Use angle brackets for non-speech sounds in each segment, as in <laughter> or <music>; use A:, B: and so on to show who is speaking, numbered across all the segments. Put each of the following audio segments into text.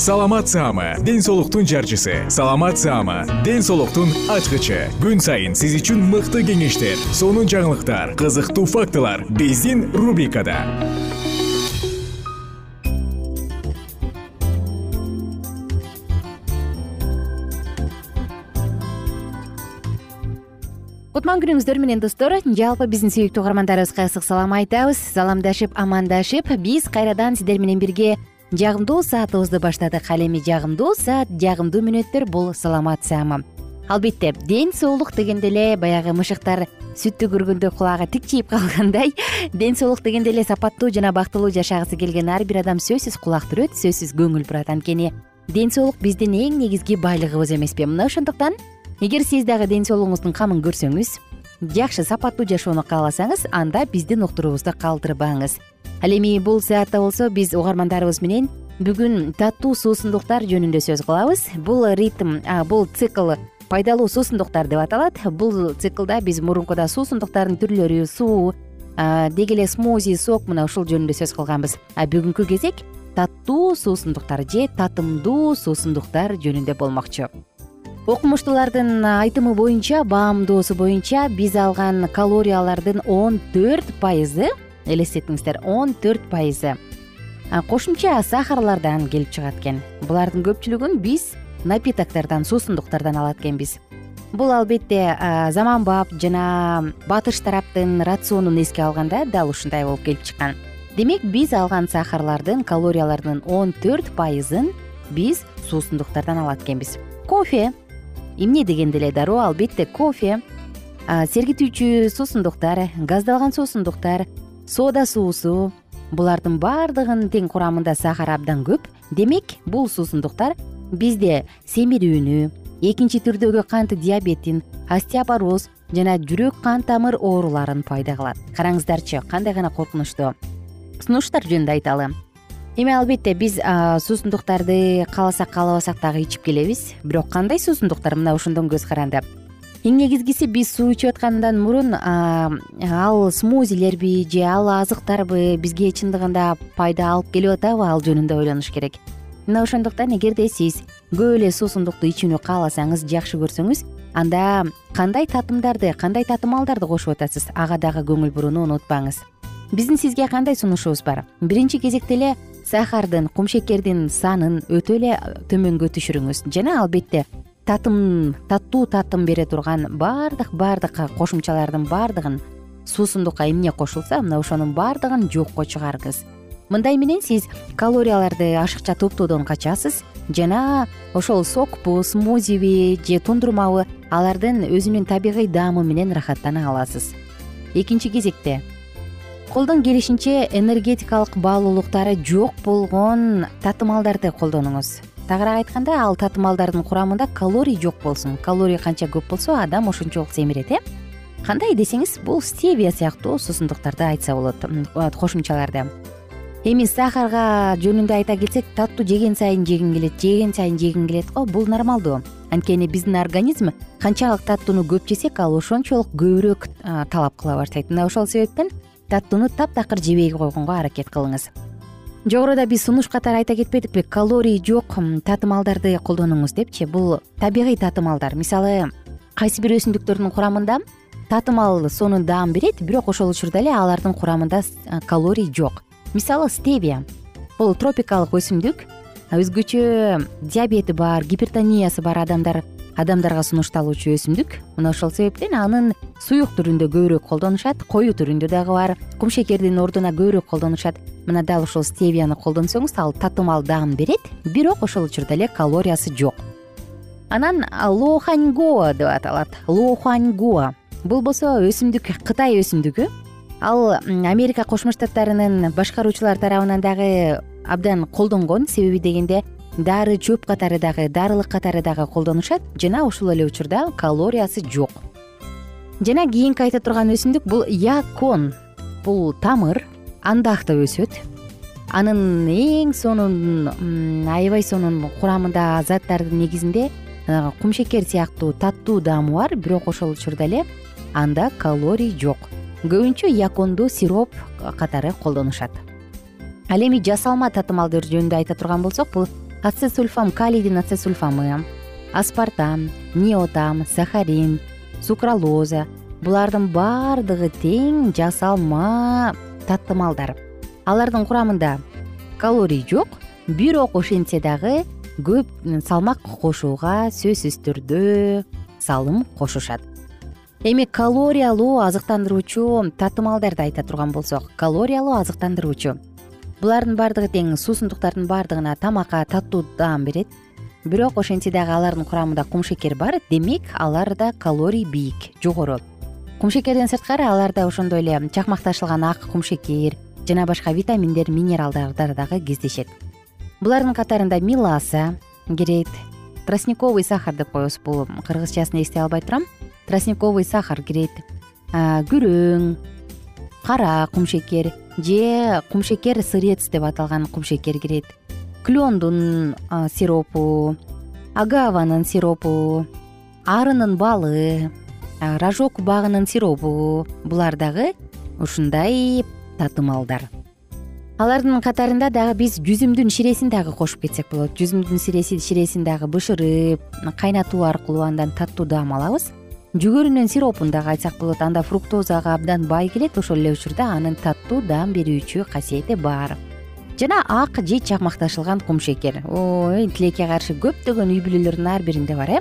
A: саламат саама ден соолуктун жарчысы. Саламат саама ден соолуктун ачкычы. Күн сайын сиз үчүн мыкты кеңештер сонун жаңылыктар кызыктуу фактылар биздин рубрикада.
B: Кутман күнүңүздөр менен достор жалпы биздин сүйүктүү угармандарыбызга ысык салам айтабыз. Саламдашып амандашып биз кайрадан сиздер менен бирге жагымдуу саатыбызды баштадык. Ал эми жагымдуу саат жагымдуу мүнөттөр бул саламат саама. Албетте ден соолук дегенде эле баягы мышыктар сүттү көргөндө кулагы тикчийип калгандай. <laughs> Ден соолук дегенде эле сапаттуу жана бактылуу жашагысы келген ар бир адам сөзсүз кулак түрөт сөзсүз көңүл бурат. Анткени ден соолук биздин эң негизги байлыгыбыз эмеспи. Мына ошондуктан эгер сиз дагы ден соолугуңуздун камын көрсөңүз жакшы сапаттуу жашоону кааласаңыз анда биздин уктуруубузду калтырбаңыз. Ал эми бул саатта болсо биз угармандарыбыз менен бүгүн таттуу суусундуктар жөнүндө сөз кылабыз. Бул ритм бул цикл пайдалуу суусундуктар деп аталат. Бул циклда биз мурункуда суусундуктардын түрлөрү суу деги эле смози сок мына ушул жөнүндө сөз кылганбыз. А бүгүнкү кезек таттуу суусундуктар же татымдуу суусундуктар жөнүндө болмокчу окумуштуулардын айтымы боюнча баамдоосу боюнча биз алган калориялардын он төрт пайызы элестетиңиздер он төрт пайызы кошумча сахарлардан келип чыгат экен. Булардын көпчүлүгүн биз напитоктордон суусундуктардан алат экенбиз. Бул албетте заманбап жана батыш тараптын рационун эске алганда дал ушундай болуп келип чыккан. Демек биз алган сахарлардын калориялардын он төрт пайызын биз суусундуктардан алат экенбиз. Кофе эмне дегенде эле дароо албетте кофе сергитүүчү суусундуктар газдалган суусундуктар сода суусу булардын баардыгынын тең курамында сахар абдан көп. Демек бул суусундуктар бизде семирүүнү экинчи түрдөгү кант диабетин остеопороз жана жүрөк кан тамыр ооруларын пайда кылат. Караңыздарчы кандай гана коркунучтуу сунуштар жөнүндө айталы эми албетте биз суусундуктарды кааласак каалабасак дагы ичип келебиз. Бирок кандай суусундуктар? Мына ошондон көз каранды. Эң негизгиси биз суу ичип аткандан мурун ал смузилерби же ал азыктарбы бизге чындыгында пайда алып келип атабы ал жөнүндө ойлонуш керек. Мына ошондуктан эгерде сиз көп эле суусундукту ичүүнү кааласаңыз жакшы көрсөңүз анда кандай татымдарды кандай татымалдарды кошуп атасыз? Ага дагы көңүл бурууну унутпаңыз биздин сизге кандай сунушубуз бар? Биринчи кезекте эле сахардын кумшекердин санын өтө эле төмөнгө түшүрүңүз. Жана албетте татым таттуу татым бере турган баардык баардык кошумчалардын баардыгын суусундукка эмне кошулса мына ошонун баардыгын жокко чыгарыңыз мындай менен сиз калорияларды ашыкча топтоодон качасыз жана ошол сокпу смузиби же тундурмабы алардын өзүнүн табигый даамы менен ырахаттана аласыз. Экинчи кезекте колдон келишинче энергетикалык баалуулуктары жок болгон татымалдарды колдонуңуз. Тагыраак айтканда ал татымалдардын курамында калорий жок болсун. Калорий канча көп болсо адам ошончолук семирет э? Кандай десеңиз бул стевия сыяктуу суусундуктарды айтса болот кошумчаларды. Эми сахарга жөнүндө айта келсек таттуу жеген сайын жегиң келет жеген сайын жегиң келет. Го бул нормалдуу. Анткени биздин организм канчалык таттууну көп жесек ал ошончолук көбүрөөк талап кыла баштайт. Мына ошол себептен таттууну таптакыр жебей койгонго аракет кылыңыз. Жогоруда биз сунуш катары айта кетпедикпи калорий жок татымалдарды колдонуңуз депчи. Бул табигый татымалдар. Мисалы кайсы бир өсүмдүктөрдүн курамында татымал сонун даам берет бирок ошол учурда эле алардын курамында калорий жок. Мисалы стевия. Бул тропикалык өсүмдүк өзгөчө диабети бар гипертониясы бар адамдар адамдарга сунушталуучу өсүмдүк. Мына ошол себептен анын суюк түрүндө көбүрөөк колдонушат коюу түрүндө дагы бар. Кумшекердин ордуна көбүрөөк колдонушат. Мына дал ушул стевияны колдонсоңуз ал татымал даам берет. Бирок ошол учурда эле калориясы жок. Анан лоханьгоа деп аталат. Лоханьгоа. Бул болсо өсүмдүк кытай өсүмдүгү. Ал америка кошмо штаттарынын башкаруучулар тарабынан дагы абдан колдонгон. Себеби дегенде дары чөп катары дагы дарылык катары дагы колдонушат жана ушул эле учурда калориясы жок. Жана кийинки айта турган өсүмдүк бул якон бул тамыр андактып өсөт. Анын эң сонун аябай сонун курамында заттардын негизинде кумшекер сыяктуу таттуу даамы бар бирок ошол учурда эле анда калорий жок. Көбүнчө яконду сироп катары колдонушат. Ал эми жасалма татымалдар жөнүндө айта турган болсок бул ацесульфам калийдин ацесульфамы аспартам неотам сахарин сукралоза булардын баардыгы тең жасалма татымалдар алардын курамында калорий жок бирок ошентсе дагы көп салмак кошууга сөзсүз түрдө салым кошушат. Эми калориялуу азыктандыруучу татымалдарды айта турган болсок калориялуу азыктандыруучу булардын баардыгы тең суусундуктардын баардыгына тамакка таттуу даам берет. Бирок ошентсе дагы алардын курамында кумшекер бар демек аларда калорий бийик жогору. Кумшекерден сырткары аларда ошондой эле чакмак ташылган ак кумшекер жана башка витаминдер минералдар дагы кездешет. Булардын катарында миласа кирет тростниковый сахар деп коебуз. Бул кыргызчасын эстей албай турам. Тростниковый сахар кирет күрөң кара кумшекер же кумшекер сырец деп аталган кумшекер кирет. Клендун сиропу агаванын сиропу арынын балы рожок багынын сиропу булар дагы ушундай татымалдар. Алардын катарында дагы биз жүзүмдүн ширесин дагы кошуп кетсек болот. Жүзүмдүн ширесин дагы бышырып кайнатуу аркылуу андан таттуу даам алабыз жүгөрүнүн сиропун дагы айтсак болот. Анда фруктозага абдан бай келет. Ошол эле учурда анын таттуу даам берүүчү касиети бар. Жана ак же чакмакташылган кумшекер ой тилекке каршы көптөгөн үй бүлөлөрдүн ар биринде бар э?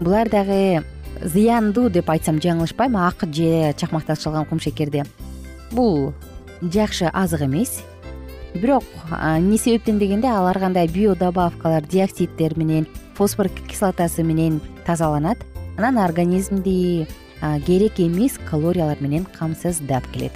B: Булар дагы зыяндуу деп айтсам жаңылышпайм. Ак же чакмакташылган кумшекерди бул жакшы азык эмес. Бирок эмне себептен дегенде ал ар кандай биодобавкалар диоксидтер менен фосфор кислотасы менен тазаланат анан организмди керек эмес калориялар менен камсыздап келет.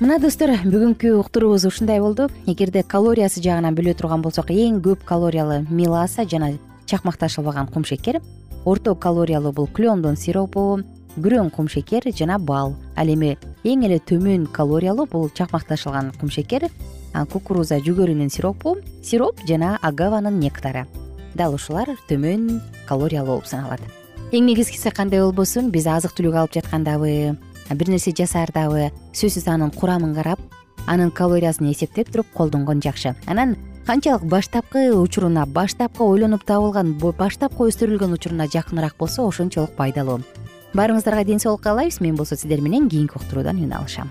B: Мына достор бүгүнкү уктуруубуз ушундай болду. Эгерде калориясы жагынан бөлө турган болсок эң көп калориялы миласа жана чакмакташылбаган кумшекер орто калориялуу бул клендун сиропу күрөң кумшекер жана бал. Ал эми эң эле төмөн калориялуу бул чакмакташылган кумшекер кукуруза жүгөрүнүн сиропу сироп жана агаванын нектары. Дал ушулар төмөн калориялуу болуп саналат эң негизгиси кандай болбосун? Биз азык түлүк алып жаткандабы бир нерсе жасаардабы сөзсүз анын курамын карап анын калориясын эсептеп туруп колдонгон жакшы. Анан канчалык баштапкы учуруна баштапкы ойлонуп табылган баштапкы өстүрүлгөн учуруна жакыныраак болсо ошончолук пайдалуу. Баарыңыздарга ден соолук каалайбыз мен болсо сиздер менен кийинки уктуруудан үн алышам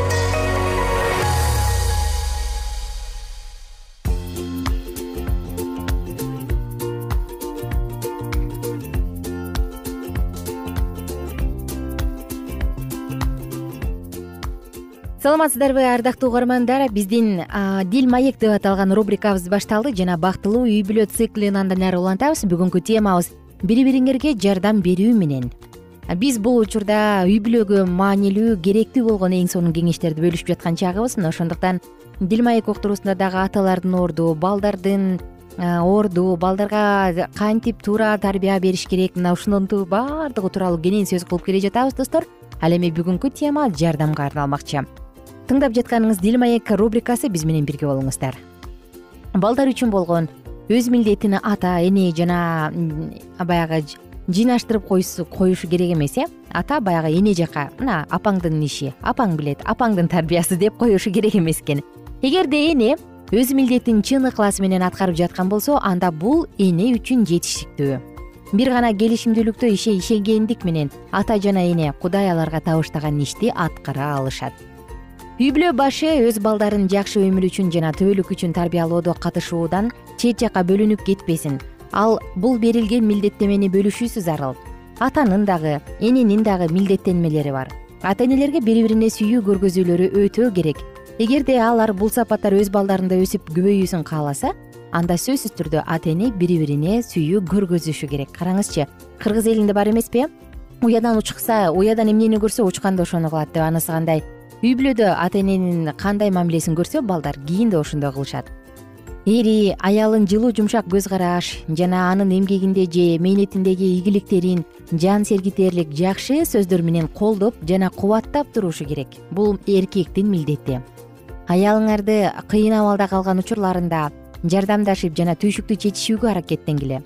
B: саламатсыздарбы ардактуу угармандар. Биздин дил маек деп аталган рубрикабыз башталды. Жана бактылуу үй бүлө циклин андан ары улантабыз. Бүгүнкү темабыз бири бириңерге жардам берүү менен. Биз бул учурда үй бүлөгө маанилүү керектүү болгон эң сонун кеңештерди бөлүшүп жаткан чагыбыз. Мына ошондуктан дил маек уктуруусунда дагы аталардын орду балдардын орду балдарга кантип туура тарбия бериш керек? Мына ушунту баардыгы тууралуу кенен сөз кылып келе жатабыз достор. Ал эми бүгүнкү тема жардамга арналмакчы тыңдап жатканыңыз дил маек рубрикасы биз менен бирге болуңуздар. Балдар үчүн болгон өз милдетин ата эне жана баягы жыйнаштырып коюшу керек эмес э? Ата баягы эне жака мына апаңдын иши апаң билет апаңдын тарбиясы деп коюшу керек эмес экен. Эгерде эне өз милдетин чын ыкласы менен аткарып жаткан болсо анда бул эне үчүн жетиштиктүү бир гана келишимдүүлүктө ишенгендик менен ата жана эне кудай аларга табыштаган ишти аткара алышат үй бүлө башы өз балдарын жакшы өмүр үчүн жана түбөлүк үчүн тарбиялоодо катышуудан чет жакка бөлүнүп кетпесин. Ал бул берилген милдеттемени бөлүшүүсү зарыл атанын дагы эненин дагы милдеттенмелери бар. Ата энелерге бири бирине сүйүү көргөзүүлөрү өтө керек. Эгерде алар бул сапаттар өз балдарында өсүп күбөйүүсүн кааласа анда сөзсүз түрдө ата эне бири бирине сүйүү көргөзүшү керек. Караңызчы кыргыз элинде бар эмеспи? Уядан учкса уядан эмнени көрсө учканда ошону кылат деп анысы кандай үй бүлөдө ата эненин кандай мамилесин көрсө балдар кийин да ошондой кылышат. Эри аялын жылуу жумшак көз караш жана анын эмгегинде же мээнетиндеги ийгиликтерин жан сергитээрлик жакшы сөздөр менен колдоп жана кубаттап турушу керек. Бул эркектин милдети. Аялыңарды кыйын абалда калган учурларында жардамдашып жана түйшүктү чечишүүгө аракеттенгиле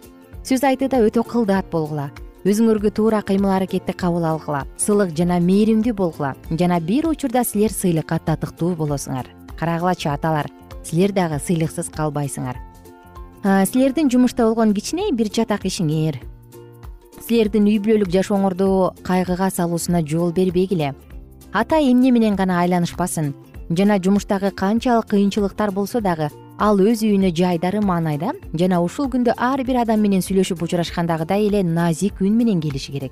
B: сөз айтууда өтө кылдаат болгула өзүңөргө туура кыймыл аракетти кабыл алгыла. Сылык жана мээримдүү болгула. Жана бир учурда силер сыйлыкка татыктуу болосуңар. Карагылачы аталар силер дагы сыйлыксыз калбайсыңар. Силердин жумушта болгон кичине бир чатак ишиңер. Силердин үй бүлөлүк жашооңорду кайгыга салуусуна жол бербегиле. Ата эмне менен гана айланышпасын? Жана жумуштагы канчалык кыйынчылыктар болсо дагы ал өз үйүнө жайдары маанайда жана ушул күндө ар бир адам менен сүйлөшүп учурашкандагыдай эле назик үн менен келиши керек.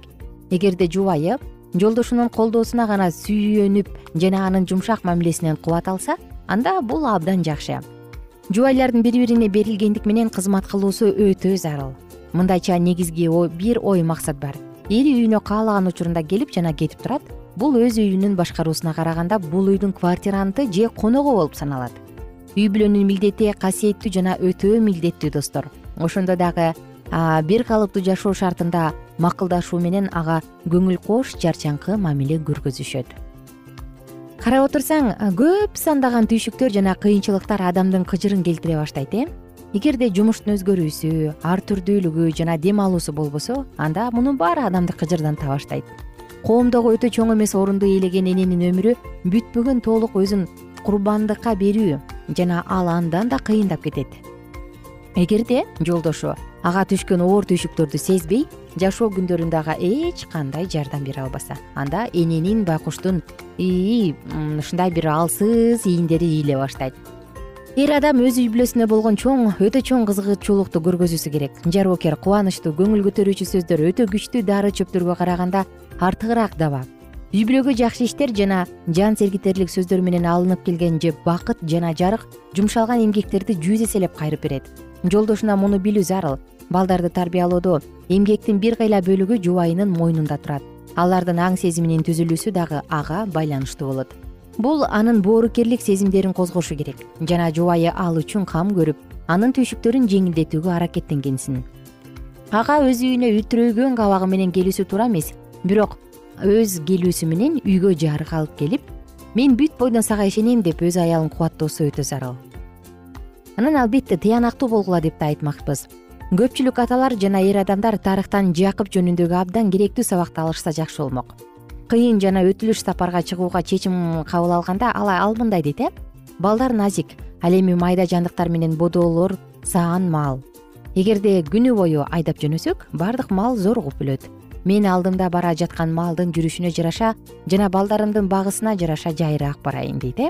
B: Эгерде жубайы жолдошунун колдоосуна гана сүйөнүп жана анын жумшак мамилесинен кубат алса анда бул абдан жакшы. Жубайлардын бири бирине берилгендик менен кызмат кылуусу өтө зарыл. Мындайча негизги бир ой максат бар. Эри үйүнө каалаган учурунда келип жана кетип турат. Бул өз үйүнүн башкаруусуна караганда бул үйдүн квартиранты же коногу болуп саналат үй бүлөнүн милдети касиеттүү жана өтө милдеттүү достор. Ошондо дагы бир калыптуу жашоо шартында макулдашуу менен ага көңүл кош жарчаңкы мамиле көргөзүшөт. Карап отурсаң көп сандаган түйшүктөр жана кыйынчылыктар адамдын кыжырын келтире баштайт э? Эгерде жумуштун өзгөрүүсү ар түрдүүлүгү жана дем алуусу болбосо анда мунун баары адамды кыжырдантаа баштайт коомдогу өтө чоң эмес орунду ээлеген эненин өмүрү бүтпөгөн толук өзүн курбандыкка берүү жана ал андан да кыйындап кетет. Эгерде жолдошу ага түшкөн оор түйшүктөрдү сезбей жашоо күндөрүндө ага эч кандай жардам бере албаса анда эненин байкуштун ии ушундай бир алсыз ийиндери ийиле баштайт. Эр адам өз үй бүлөсүнө болгон чоң өтө чоң кызыгуучулукту көргөзүүсү керек. Жароокер кубанычтуу көңүл көтөрүүчү сөздөр өтө күчтүү дары чөптөргө караганда артыгыраак даба үй бүлөгө жакшы иштер жана жан сергитерлик сөздөр менен алынып келген же бакыт жана жарык жумшалган эмгектерди жүз эселеп кайрып берет. Жолдошуна муну билүү зарыл балдарды тарбиялоодо эмгектин бир кыйла бөлүгү жубайынын мойнунда турат. Алардын аң сезиминин түзүлүүсү дагы ага байланыштуу болот. Бул анын боорукерлик сезимдерин козгошу керек жана жубайы ал үчүн кам көрүп анын түйшүктөрүн жеңилдетүүгө аракеттенгенсин. Ага өз үйүнө үтүрөйгөн кабагы менен келүүсү туура эмес бирок өз келүүсү менен үйгө жарык алып келип мен бүт бойдон сага ишенем деп өз аялын кубаттоосу өтө зарыл. Анан албетте тыянактуу болгула деп да айтмакпыз. Көпчүлүк аталар жана эр адамдар тарыхтан жакып жөнүндөгү абдан керектүү сабакты алышса жакшы болмок. Кыйын жана өтүлүш сапарга чыгууга чечим кабыл алганда ал мындай дейт э? Балдар назик ал эми майда жандыктар менен бодоолор саан мал. Эгерде күнү бою айдап жөнөсөк баардык мал зоругуп өлөт мен алдымда бара жаткан малдын жүрүшүнө жараша жана балдарымдын багысына жараша жайыраак барайын дейт э.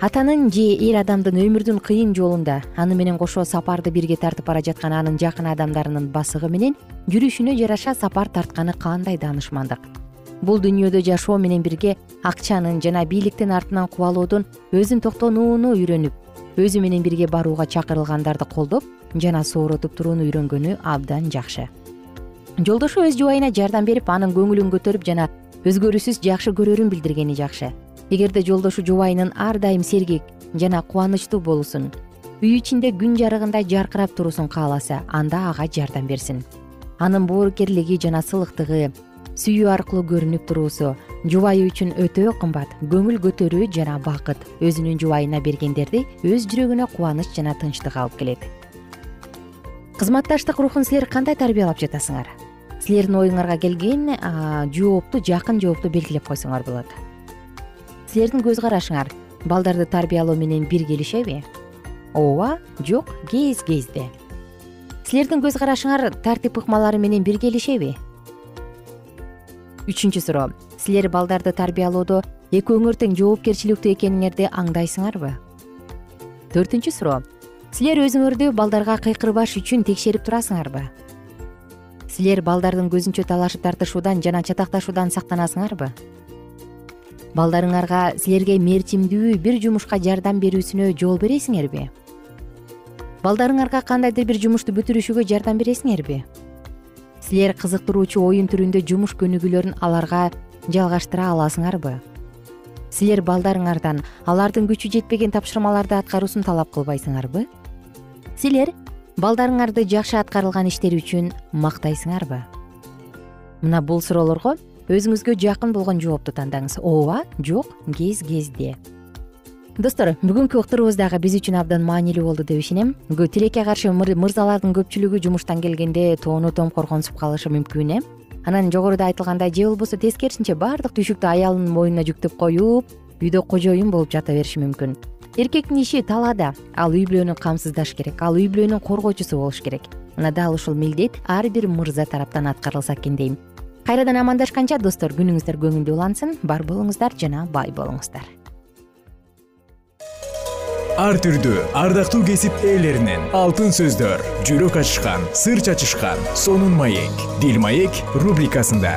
B: Атанын же эр адамдын өмүрдүн кыйын жолунда аны менен кошо сапарды бирге тартып бара жаткан анын жакын адамдарынын басыгы менен жүрүшүнө жараша сапар тартканы кандай даанышмандык? Бул дүйнөдө жашоо менен бирге акчанын жана бийликтин артынан кубалоодон өзүн токтонууну үйрөнүп өзү менен бирге барууга чакырылгандарды колдоп жана сооротуп турууну үйрөнгөнү абдан жакшы жолдошу өз жубайына жардам берип анын көңүлүн көтөрүп жана өзгөрүүсүз жакшы көрөрүн билдиргени жакшы. Эгерде жолдошу жубайынын ар дайым сергек жана кубанычтуу болуусун үй ичинде күн жарыгындай жаркырап туруусун кааласа анда ага жардам берсин. Анын боорукерлиги жана сылыктыгы сүйүү аркылуу көрүнүп туруусу жубайы үчүн өтө кымбат көңүл көтөрүү жана бакыт өзүнүн жубайына бергендерди өз жүрөгүнө кубаныч жана тынчтык алып келет. Кызматташтык рухун силер кандай тарбиялап жатасыңар силердин оюңарга келген жоопту жакын жоопту белгилеп койсоңор болот. Силердин көз карашыңар балдарды тарбиялоо менен бир келишеби? Ооба жок кез кезде. Силердин көз карашыңар тартип ыкмалары менен бир келишеби? Үчүнчү суроо силер балдарды тарбиялоодо экөөңөр тең жоопкерчиликтүү экениңерди аңдайсыңарбы? Төртүнчү суроо силер өзүңөрдү балдарга кыйкырбаш үчүн текшерип турасыңарбы силер балдардын көзүнчө талашып тартышуудан жана чатакташуудан сактанасыңарбы? Балдарыңарга силерге мерчимдүү бир жумушка жардам берүүсүнө жол бересиңерби? Балдарыңарга кандайдыр бир жумушту бүтүрүшүгө жардам бересиңерби? Силер кызыктыруучу оюн түрүндө жумуш көнүгүүлөрүн аларга жалгаштыра аласыңарбы? Силер балдарыңардан алардын күчү жетпеген тапшырмаларды аткаруусун талап кылбайсыңарбы? Силер балдарыңарды жакшы аткарылган иштери үчүн мактайсыңарбы мына бул суроолорго өзүңүзгө жакын болгон жоопту тандаңыз. Ооба жок кез кезде. Достор бүгүнкү уктуруубуз дагы биз үчүн абдан маанилүү болду деп ишенем. Тилекке каршы мырзалардын көпчүлүгү жумуштан келгенде тоону том коргонсуп калышы мүмкүн э? Анан жогоруда айтылгандай же болбосо тескерисинче баардык түйшүктү аялынын мойнуна жүктөп коюп үйдө кожоюн болуп жата бериши мүмкүн эркектин иши талаада. Ал үй бүлөнү камсыздаш керек. Ал үй бүлөнүн коргоочусу болуш керек. Мына дал ушул милдет ар бир мырза тараптан аткарылса экен дейм. Кайрадан амандашканча достор күнүңүздөр көңүлдүү улансын. Бар болуңуздар жана бай болуңуздар.
A: Ар түрдүү ардактуу кесип ээлеринен алтын сөздөр жүрөк ачышкан сыр чачышкан сонун маек дил маек рубрикасында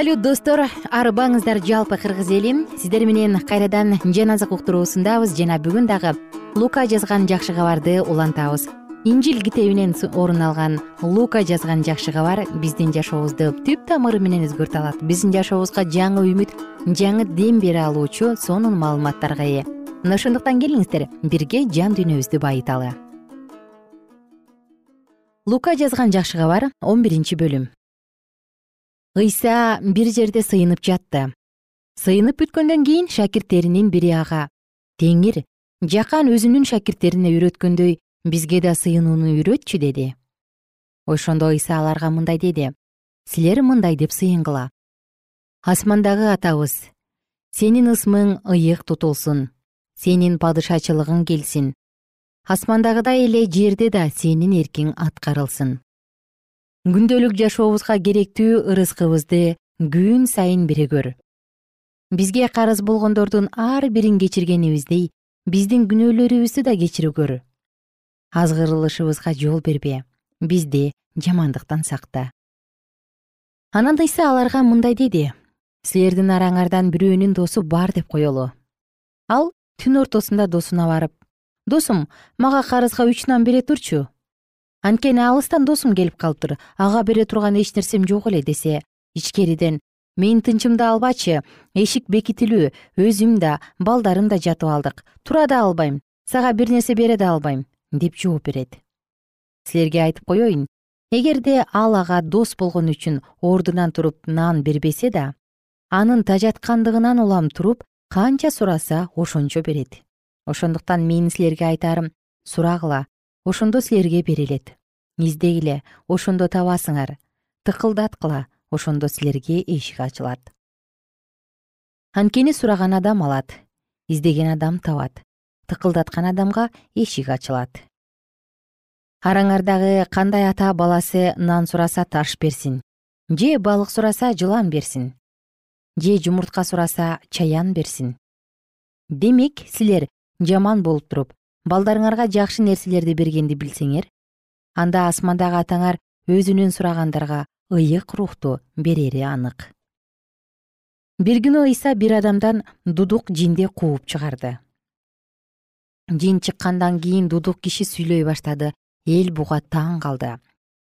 B: салют достор. Арыбаңыздар жалпы кыргыз эли сиздер менен кайрадан жан азык уктуруусундабыз. Жана бүгүн дагы лука жазган жакшы кабарды улантабыз. Инжил китебинен орун алган лука жазган жакшы кабар биздин жашообузду түп тамыры менен өзгөртө алат. Биздин жашообузга жаңы үмүт жаңы дем бере алуучу сонун маалыматтарга ээ. Мына ошондуктан келиңиздер бирге жан дүйнөбүздү байыталы. Лука жазган жакшы кабар он биринчи бөлүм ыйса бир жерде сыйынып жатты. Сыйынып бүткөндөн кийин шакирттеринин бири ага. Теңир жакан өзүнүн шакирттерине үйрөткөндөй бизге да сыйынууну үйрөтчү деди. Ошондо ыйса аларга мындай деди. Силер мындай деп сыйынгыла асмандагы атабыз сенин ысмың ыйык тутулсун сенин падышачылыгың келсин. Асмандагыдай эле жерде да сенин эркиң аткарылсын күндөлүк жашообузга керектүү ырыскыбызды күн сайын бере көр. Бизге карыз болгондордун ар бирин кечиргенибиздей биздин күнөөлөрүбүздү да кечирип көр. Азгырылышыбызга жол бербе бизди жамандыктан сакта. Анан ыйса аларга мындай деди силердин араңардан бирөөнүн досу бар деп коелу. Ал түн ортосунда досуна барып досум мага карызга үч нан бере турчу анткени алыстан досум келип калыптыр. Ага бере турган эч нерсем жок эле десе ичкериден. Мен тынчымды албачы эшик бекитилүү өзүм да балдарым да жатып алдык. Тура да албайм сага бир нерсе бере да албайм деп жооп берет. Силерге айтып коеюн эгерде ал ага дос болгон үчүн ордунан туруп нан бербесе да анын тажаткандыгынан улам туруп канча сураса ошончо берет. Ошондуктан менин силерге айтаарым сурагыла ошондо силерге берилет. Издегиле ошондо табасыңар. Тыкылдаткыла ошондо силерге эшик ачылат. Анткени сураган адам алат издеген адам табат тыкылдаткан адамга эшик ачылат. Араңардагы кандай ата баласы нан сураса таш берсин же балык сураса жылан берсин же жумуртка сураса чаян берсин. Демек силер жаман болуп туруп балдарыңарга жакшы нерселерди бергенди билсеңер анда асмандагы атаңар өзүнүн сурагандарга ыйык рухту берери анык. Бир күнү ыйса бир адамдан дудук жинди кууп чыгарды. Жин чыккандан кийин дудук киши сүйлөй баштады эл буга таң калды.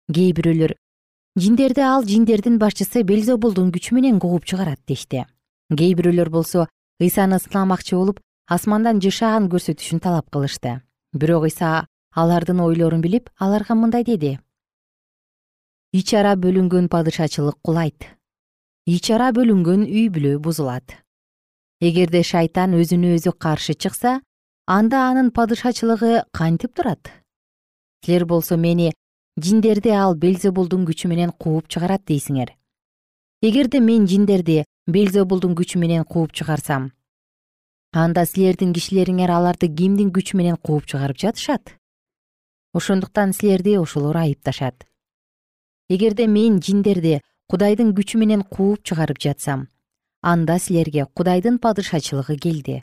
B: Кээ бирөөлөр жиндерди ал жиндердин башчысы белзобулдун күчү менен кууп чыгарат дешти. Кээ бирөөлөр болсо ыйсаны сынамакчы болуп асмандан жышаан көрсөтүшүн талап кылышты. Бирок ыйса алардын ойлорун билип аларга мындай деди. Ич ара бөлүнгөн падышачылык кулайт. Ич ара бөлүнгөн үй бүлө бузулат. Эгерде шайтан өзүнө өзү каршы чыкса анда анын падышачылыгы кантип турат? Силер болсо мени жиндерди ал белзебулдун күчү менен кууп чыгарат дейсиңер. Эгерде мен жиндерди белзебулдун күчү менен кууп чыгарсам анда силердин кишилериңер аларды кимдин күчү менен кууп чыгарып жатышат. Ошондуктан силерди ошолор айыпташат. Эгерде мен жиндерди кудайдын күчү менен кууп чыгарып жатсам анда силерге кудайдын падышачылыгы келди.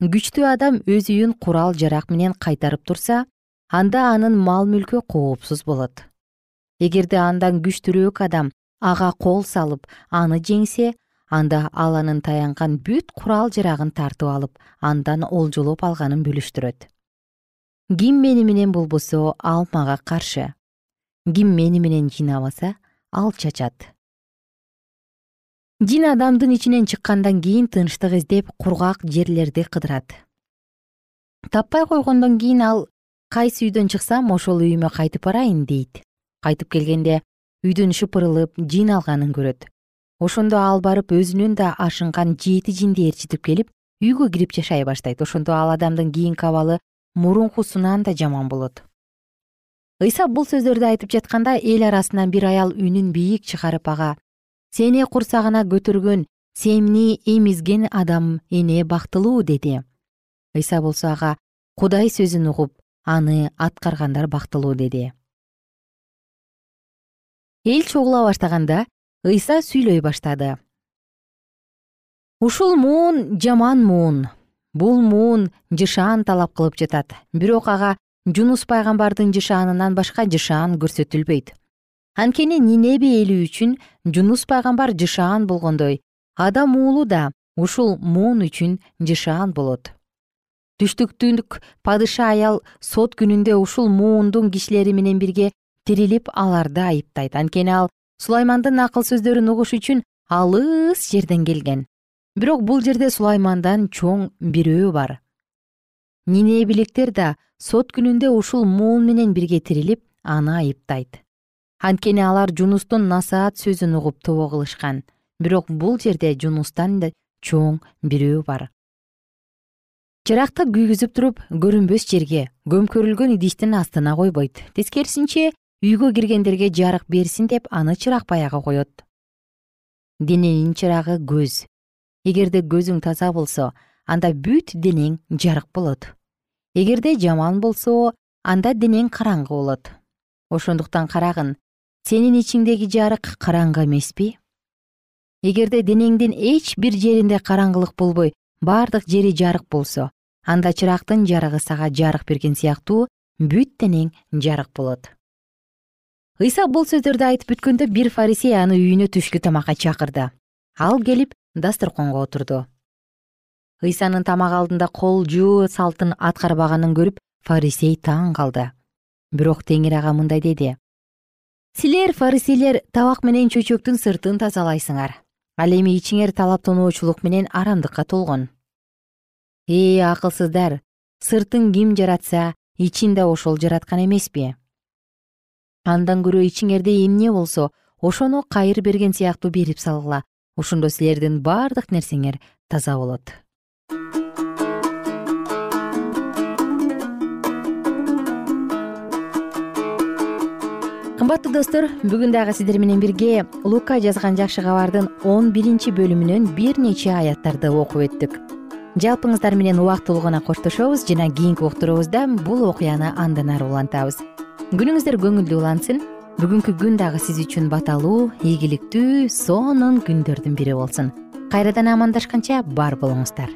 B: Күчтүү адам өз үйүн курал жарак менен кайтарып турса анда анын мал мүлкү коопсуз болот. Эгерде андан күчтүүрөөк адам ага кол салып аны жеңсе анда ал анын таянган бүт курал жарагын тартып алып андан олжолоп алганын бөлүштүрөт ким мени менен болбосо ал мага каршы. Ким мени менен жыйнабаса ал чачат. Жин адамдын ичинен чыккандан кийин тынчтык издеп кургак жерлерди кыдырат. Таппай койгондон кийин ал кайсы үйдөн чыксам ошол үйүмө кайтып барайын дейт. Кайтып келгенде үйдүн шыпырылып жин алганын көрөт ошондо ал барып өзүнөн да ашынган жети жинди ээрчитип келип үйгө кирип жашай баштайт. Ошондо ал адамдын кийинки абалы мурункусунан да жаман болот. Ыйса бул сөздөрдү айтып жатканда эл арасынан бир аял үнүн бийик чыгарып ага сени курсагына көтөргөн сени эмизген адам эне бактылуу деди. Ыйса болсо ага кудай сөзүн угуп аны аткаргандар бактылуу деди. Эл чогула баштаганда ыйса сүйлөй баштады. Ушул муун жаман муун бул муун жышаан талап кылып жатат. Бирок ага жунус пайгамбардын жышаанынан башка жышаан көрсөтүлбөйт. Анткени нинеби эли үчүн жунус пайгамбар жышаан болгондой. Адам уулу да ушул муун үчүн жышаан болот. Түштүктүк падыша аял сот күнүндө ушул муундун кишилери менен бирге тирилип аларды айыптайт. Анткени ал сулаймандын акыл сөздөрүн угуш үчүн алыс жерден келген. Бирок бул жерде сулаймандан чоң бирөө бар. Нинебиликтер да сот күнүндө ушул муун менен бирге тирилип аны айыптайт. Анткени алар жунустун насаат сөзүн угуп тобо кылышкан. Бирок бул жерде жунустан да чоң бирөө бар. Чыракты күйгүзүп туруп көрүнбөс жерге көмкөрүлгөн идиштин астына койбойт. Тескерисинче үйгө киргендерге жарык берсин деп аны чырак баягы коет. Дененин чырагы көз. Эгерде көзүң таза болсо анда бүт денең жарык болот. Эгерде жаман болсо анда денең караңгы болот. Ошондуктан карагын сенин ичиңдеги жарык караңгы эмеспи эгерде денеңдин эч бир жеринде караңгылык болбой бардык жери жарык болсо анда чырактын жарыгы сага жарык берген сыяктуу бүт денең жарык болот ыйса бул сөздөрдү айтып бүткөндө бир фарисей аны үйүнө түшкү тамакка чакырды. Ал келип дасторконго отурду. Ыйсанын тамак алдында кол жуу салтын аткарбаганын көрүп фарисей таң калды. Бирок теңир ага мындай деди. Силер фарисейлер табак менен чөйчөктүн сыртын тазалайсыңар. Ал эми ичиңер талаптануучулук менен арамдыкка толгон ээ акылсыздар сыртын ким жаратса ичин да ошол жараткан эмеспи андан көрө ичиңерде эмне болсо ошону кайыр берген сыяктуу берип салгыла. Ошондо силердин бардык нерсеңер таза болот. Кымбаттуу достор бүгүн дагы сиздер менен бирге лука жазган жакшы кабардын он биринчи бөлүмүнөн бир нече аяттарды окуп өттүк. Жалпыңыздар менен убактылуу гана коштошобуз жана кийинки уктуруубузда бул окуяны андан ары улантабыз күнүңүздөр көңүлдүү улансын. Бүгүнкү күн дагы сиз үчүн баталуу ийгиликтүү сонун күндөрдүн бири болсун. Кайрадан амандашканча бар болуңуздар.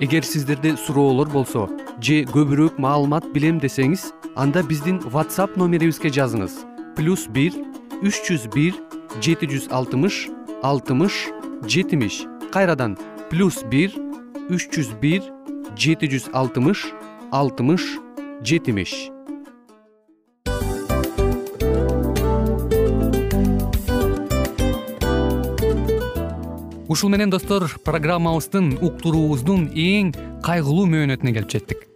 C: Эгер сиздерде суроолор болсо же көбүрөөк маалымат билем десеңиз анда биздин whatsapp номерибизге жазыңыз. Плюс бир үч жүз бир жети жүз алтымыш алтымыш жетимиш. Кайрадан плюс бир үч жүз бир жети жүз алтымыш алтымыш жетимиш. Ушул менен достор программабыздын уктуруубуздун эң кайгылуу мөөнөтүнө келип жеттик.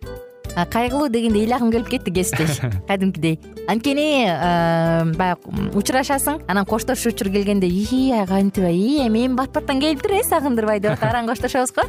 B: Кайгылуу дегенде ыйлагым келип кетти кесиптеш. <laughs> Кадимкидей. Анткени баягы учурашасың анан коштошуу учур келгенде ии кантип ии эми бат баттан келиптир э сагындырбай деп <laughs> атып араң коштошобуз го